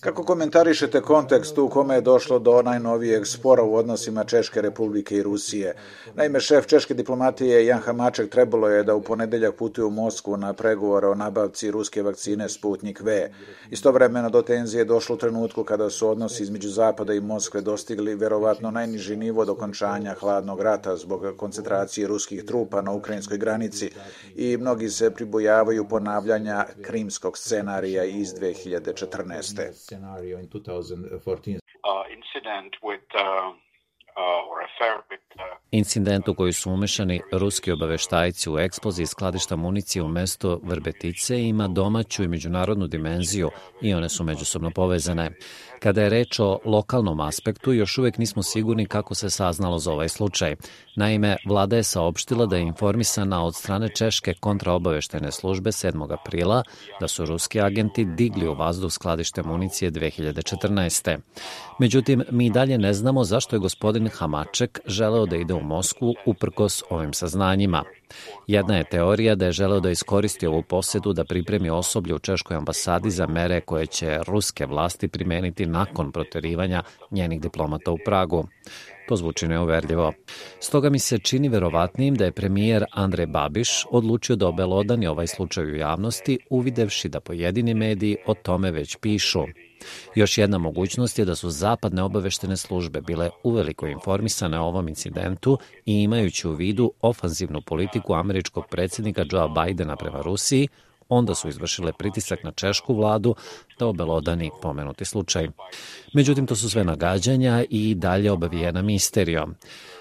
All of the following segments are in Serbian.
Kako komentarišete kontekst u kome je došlo do najnovijeg spora u odnosima Češke republike i Rusije? Naime, šef češke diplomatije Jan Hamaček trebalo je da u ponedeljak putuje u Moskvu na pregovore o nabavci ruske vakcine Sputnik V. Istovremeno do tenzije je došlo u trenutku kada su odnosi između Zapada i Moskve dostigli verovatno najniži nivo dokončanja hladnog rata zbog koncentracije ruskih trupa na ukrajinskoj granici i mnogi se pribojavaju ponavljanja krimskog američkog scenarija iz 2014. Incident u koji su umešani ruski obaveštajci u eksploziji skladišta municije u mesto Vrbetice ima domaću i međunarodnu dimenziju i one su međusobno povezane. Kada je reč o lokalnom aspektu, još uvek nismo sigurni kako se saznalo za ovaj slučaj. Naime, vlada je saopštila da je informisana od strane Češke kontraobaveštene službe 7. aprila da su ruski agenti digli u vazduh skladište municije 2014. Međutim, mi dalje ne znamo zašto je gospodin Hamaček želeo da ide u Moskvu uprkos ovim saznanjima. Jedna je teorija da je želeo da iskoristi ovu posedu da pripremi osoblje u Češkoj ambasadi za mere koje će ruske vlasti primeniti nakon proterivanja njenih diplomata u Pragu. To zvuči neuverljivo. Stoga mi se čini verovatnijim da je premijer Andrej Babiš odlučio da obelodani ovaj slučaj u javnosti, uvidevši da pojedini mediji o tome već pišu. Još jedna mogućnost je da su zapadne obaveštene službe bile uveliko informisane o ovom incidentu i imajući u vidu ofanzivnu politiku američkog predsednika Joea Bidena prema Rusiji, onda su izvršile pritisak na češku vladu da obelodani pomenuti slučaj. Međutim, to su sve nagađanja i dalje obavijena misterijom.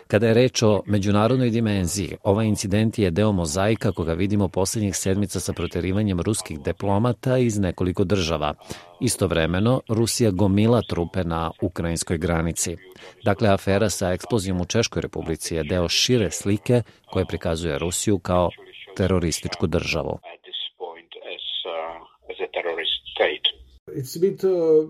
Kada je reč o međunarodnoj dimenziji, ovaj incident je deo mozaika koga vidimo poslednjih sedmica sa proterivanjem ruskih diplomata iz nekoliko država. Istovremeno, Rusija gomila trupe na ukrajinskoj granici. Dakle, afera sa eksplozijom u Češkoj republici je deo šire slike koje prikazuje Rusiju kao terorističku državu. Uh,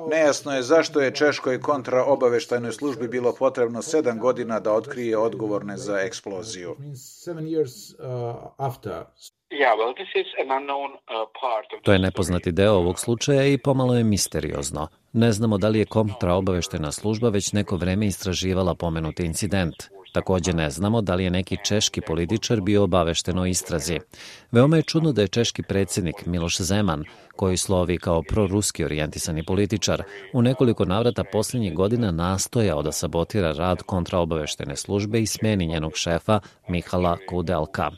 uh, Nejasno je zašto je Češkoj kontraobaveštajnoj službi bilo potrebno sedam godina da otkrije odgovorne za eksploziju. To je nepoznati deo ovog slučaja i pomalo je misteriozno. Ne znamo da li je kontraobaveštajna služba već neko vreme istraživala pomenuti incident. Takođe ne znamo da li je neki češki političar bio obavešten o istrazi. Veoma je čudno da je češki predsednik Miloš Zeman, koji slovi kao proruski orijentisani političar, u nekoliko navrata poslednjih godina nastojao da sabotira rad kontraobaveštene službe i smeni njenog šefa Mihala Kudelka.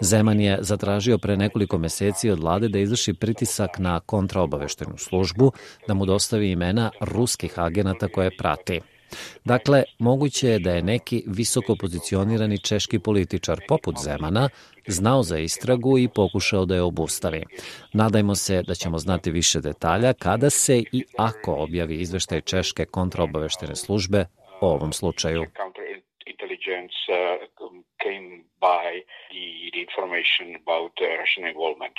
Zeman je zatražio pre nekoliko meseci od vlade da izvrši pritisak na kontraobaveštenu službu, da mu dostavi imena ruskih agenata koje prati. Dakle, moguće je da je neki visoko pozicionirani češki političar poput Zemana znao za istragu i pokušao da je obustavi. Nadajmo se da ćemo znati više detalja kada se i ako objavi izveštaj Češke kontraobaveštene službe o ovom slučaju. Uh, came by the information about uh, Russian involvement.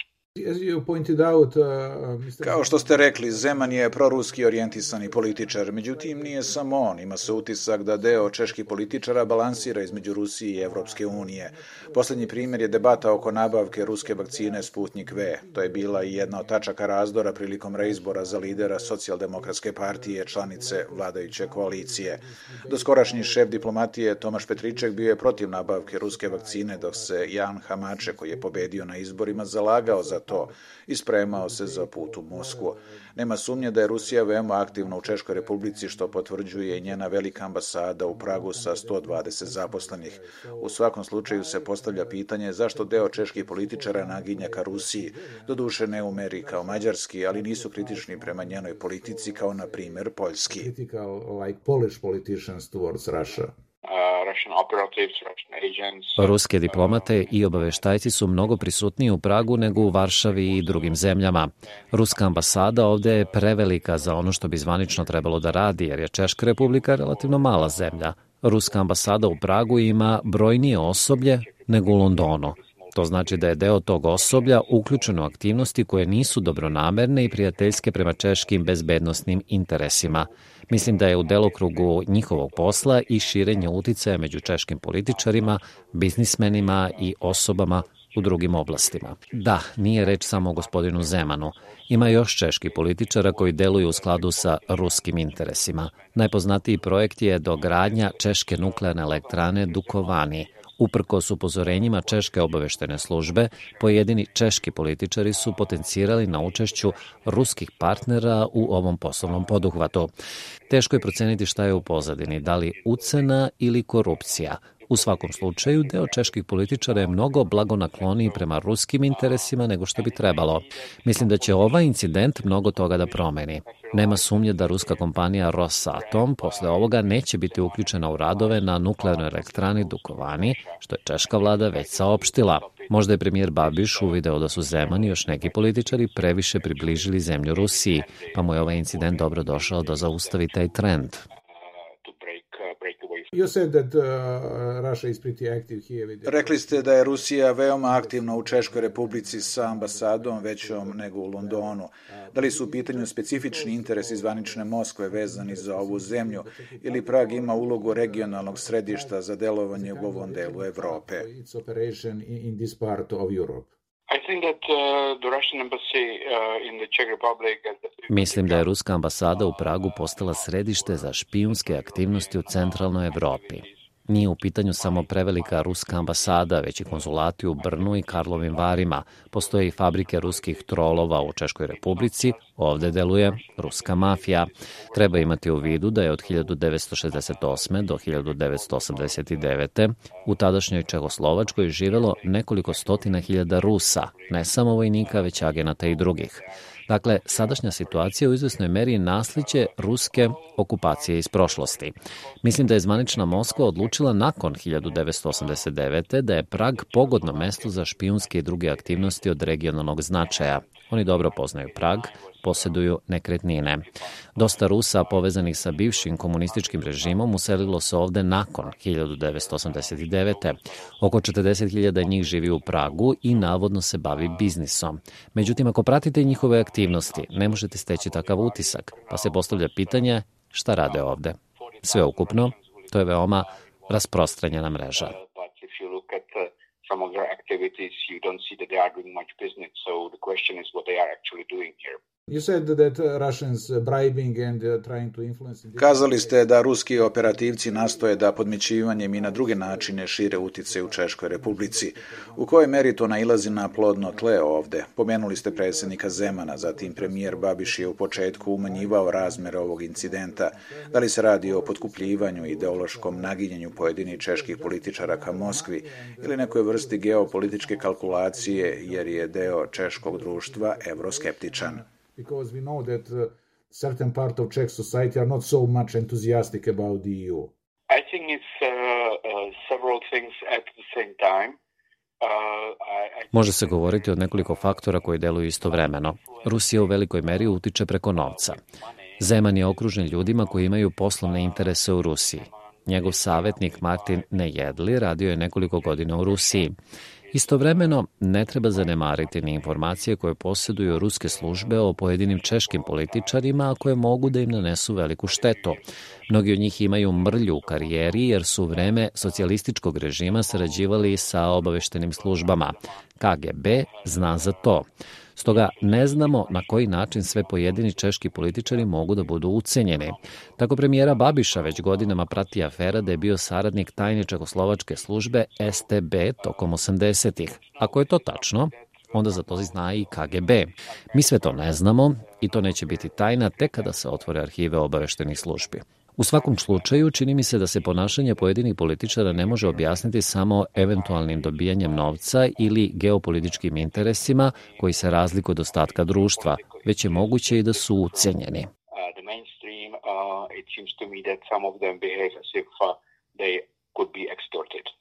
Uh, Kao što ste rekli, Zeman je proruski orijentisani političar, međutim nije samo on. Ima se utisak da deo čeških političara balansira između Rusije i Evropske unije. Poslednji primjer je debata oko nabavke ruske vakcine Sputnik V. To je bila i jedna od tačaka razdora prilikom reizbora za lidera socijaldemokratske partije, članice vladajuće koalicije. Doskorašnji šef diplomatije Tomaš Petriček bio je protiv nabavke ruske vakcine, dok se Jan Hamače, koji je pobedio na izborima, zalagao za to i spremao se za put u Moskvu. Nema sumnje da je Rusija veoma aktivna u Češkoj republici, što potvrđuje i njena velika ambasada u Pragu sa 120 zaposlenih. U svakom slučaju se postavlja pitanje zašto deo čeških političara naginja ka Rusiji, doduše ne u meri kao mađarski, ali nisu kritični prema njenoj politici kao na primer poljski. Critical like Polish politicians towards Russia. Ruske diplomate i obaveštajci su mnogo prisutniji u Pragu nego u Varšavi i drugim zemljama. Ruska ambasada ovde je prevelika za ono što bi zvanično trebalo da radi, jer je Češka republika relativno mala zemlja. Ruska ambasada u Pragu ima brojnije osoblje nego u Londonu. To znači da je deo tog osoblja uključeno u aktivnosti koje nisu dobronamerne i prijateljske prema češkim bezbednostnim interesima. Mislim da je u delokrugu njihovog posla i širenje uticaja među češkim političarima, biznismenima i osobama u drugim oblastima. Da, nije reč samo o gospodinu Zemanu. Ima još češki političara koji deluju u skladu sa ruskim interesima. Najpoznatiji projekt je dogradnja češke nuklearne elektrane Dukovani – Uprkos upozorenjima Češke obaveštene službe, pojedini češki političari su potencirali na učešću ruskih partnera u ovom poslovnom poduhvatu. Teško je proceniti šta je u pozadini, da li ucena ili korupcija. U svakom slučaju, deo čeških političara je mnogo blagonakloniji prema ruskim interesima nego što bi trebalo. Mislim da će ovaj incident mnogo toga da promeni. Nema sumnje da ruska kompanija Rosatom posle ovoga neće biti uključena u radove na nuklearnoj elektrani Dukovani, što je češka vlada već saopštila. Možda je premijer Babiš uvideo da su Zeman i još neki političari previše približili zemlju Rusiji, pa mu je ovaj incident dobro došao da zaustavi taj trend. Rekli ste da je Rusija veoma aktivna u Češkoj republici sa ambasadom većom nego u Londonu. Da li su u pitanju specifični interesi zvanične Moskve vezani za ovu zemlju ili Prag ima ulogu regionalnog središta za delovanje u ovom delu Evrope? Uh, uh, Mislim da je ruska ambasada u Pragu postala središte za špijunske aktivnosti u centralnoj Evropi. Nije u pitanju samo prevelika ruska ambasada, već i konzulati u Brnu i Karlovim Varima. Postoje i fabrike ruskih trolova u Češkoj republici, ovde deluje ruska mafija. Treba imati u vidu da je od 1968. do 1989. u tadašnjoj Čehoslovačkoj živelo nekoliko stotina hiljada Rusa, ne samo vojnika, već agenata i drugih. Dakle, sadašnja situacija u izvesnoj meri nasliće ruske okupacije iz prošlosti. Mislim da je zvanična Moskva odlučila nakon 1989. da je Prag pogodno mesto za špijunske i druge aktivnosti od regionalnog značaja. Oni dobro poznaju Prag, poseduju nekretnine. Dosta Rusa povezanih sa bivšim komunističkim režimom uselilo se ovde nakon 1989. Oko 40.000 njih živi u Pragu i navodno se bavi biznisom. Međutim, ako pratite njihove aktivnosti, ne možete steći takav utisak, pa se postavlja pitanje šta rade ovde. Sve ukupno, to je veoma rasprostranjena mreža you said that Russians bribing and uh, trying to influence... Kazali ste da ruski operativci nastoje da podmićivanjem i na druge načine šire utice u Češkoj republici. U kojoj meri to nailazi na plodno tle ovde? Pomenuli ste predsednika Zemana, zatim premijer Babiš je u početku umanjivao razmere ovog incidenta. Da li se radi o potkupljivanju i ideološkom naginjenju pojedinih čeških političara ka Moskvi ili nekoj vrsti geopolitičke kalkulacije jer je deo češkog društva evroskeptičan? Because we know that uh, certain part of Czech society are not so much enthusiastic about the EU? I think it's uh, uh, several things at the same time. Uh, Može se govoriti o nekoliko faktora koji deluju istovremeno. Rusija u velikoj meri utiče preko novca. Zeman je okružen ljudima koji imaju poslovne interese u Rusiji. Njegov savetnik Martin Nejedli radio je nekoliko godina u Rusiji. Istovremeno, ne treba zanemariti ni informacije koje posjeduju ruske službe o pojedinim češkim političarima, a koje mogu da im nanesu veliku štetu. Mnogi od njih imaju mrlju u karijeri jer su u vreme socijalističkog režima sarađivali sa obaveštenim službama. KGB zna za to. Stoga ne znamo na koji način sve pojedini češki političari mogu da budu ucenjeni. Tako premijera Babiša već godinama prati afera da je bio saradnik tajne čekoslovačke službe STB tokom 80-ih. Ako je to tačno, onda za to zna i KGB. Mi sve to ne znamo i to neće biti tajna tek kada se otvore arhive obaveštenih službi. U svakom slučaju, čini mi se da se ponašanje pojedinih političara ne može objasniti samo eventualnim dobijanjem novca ili geopolitičkim interesima koji se razlikuju od ostatka društva, već je moguće i da su ucenjeni. Uh, uh, could be extorted.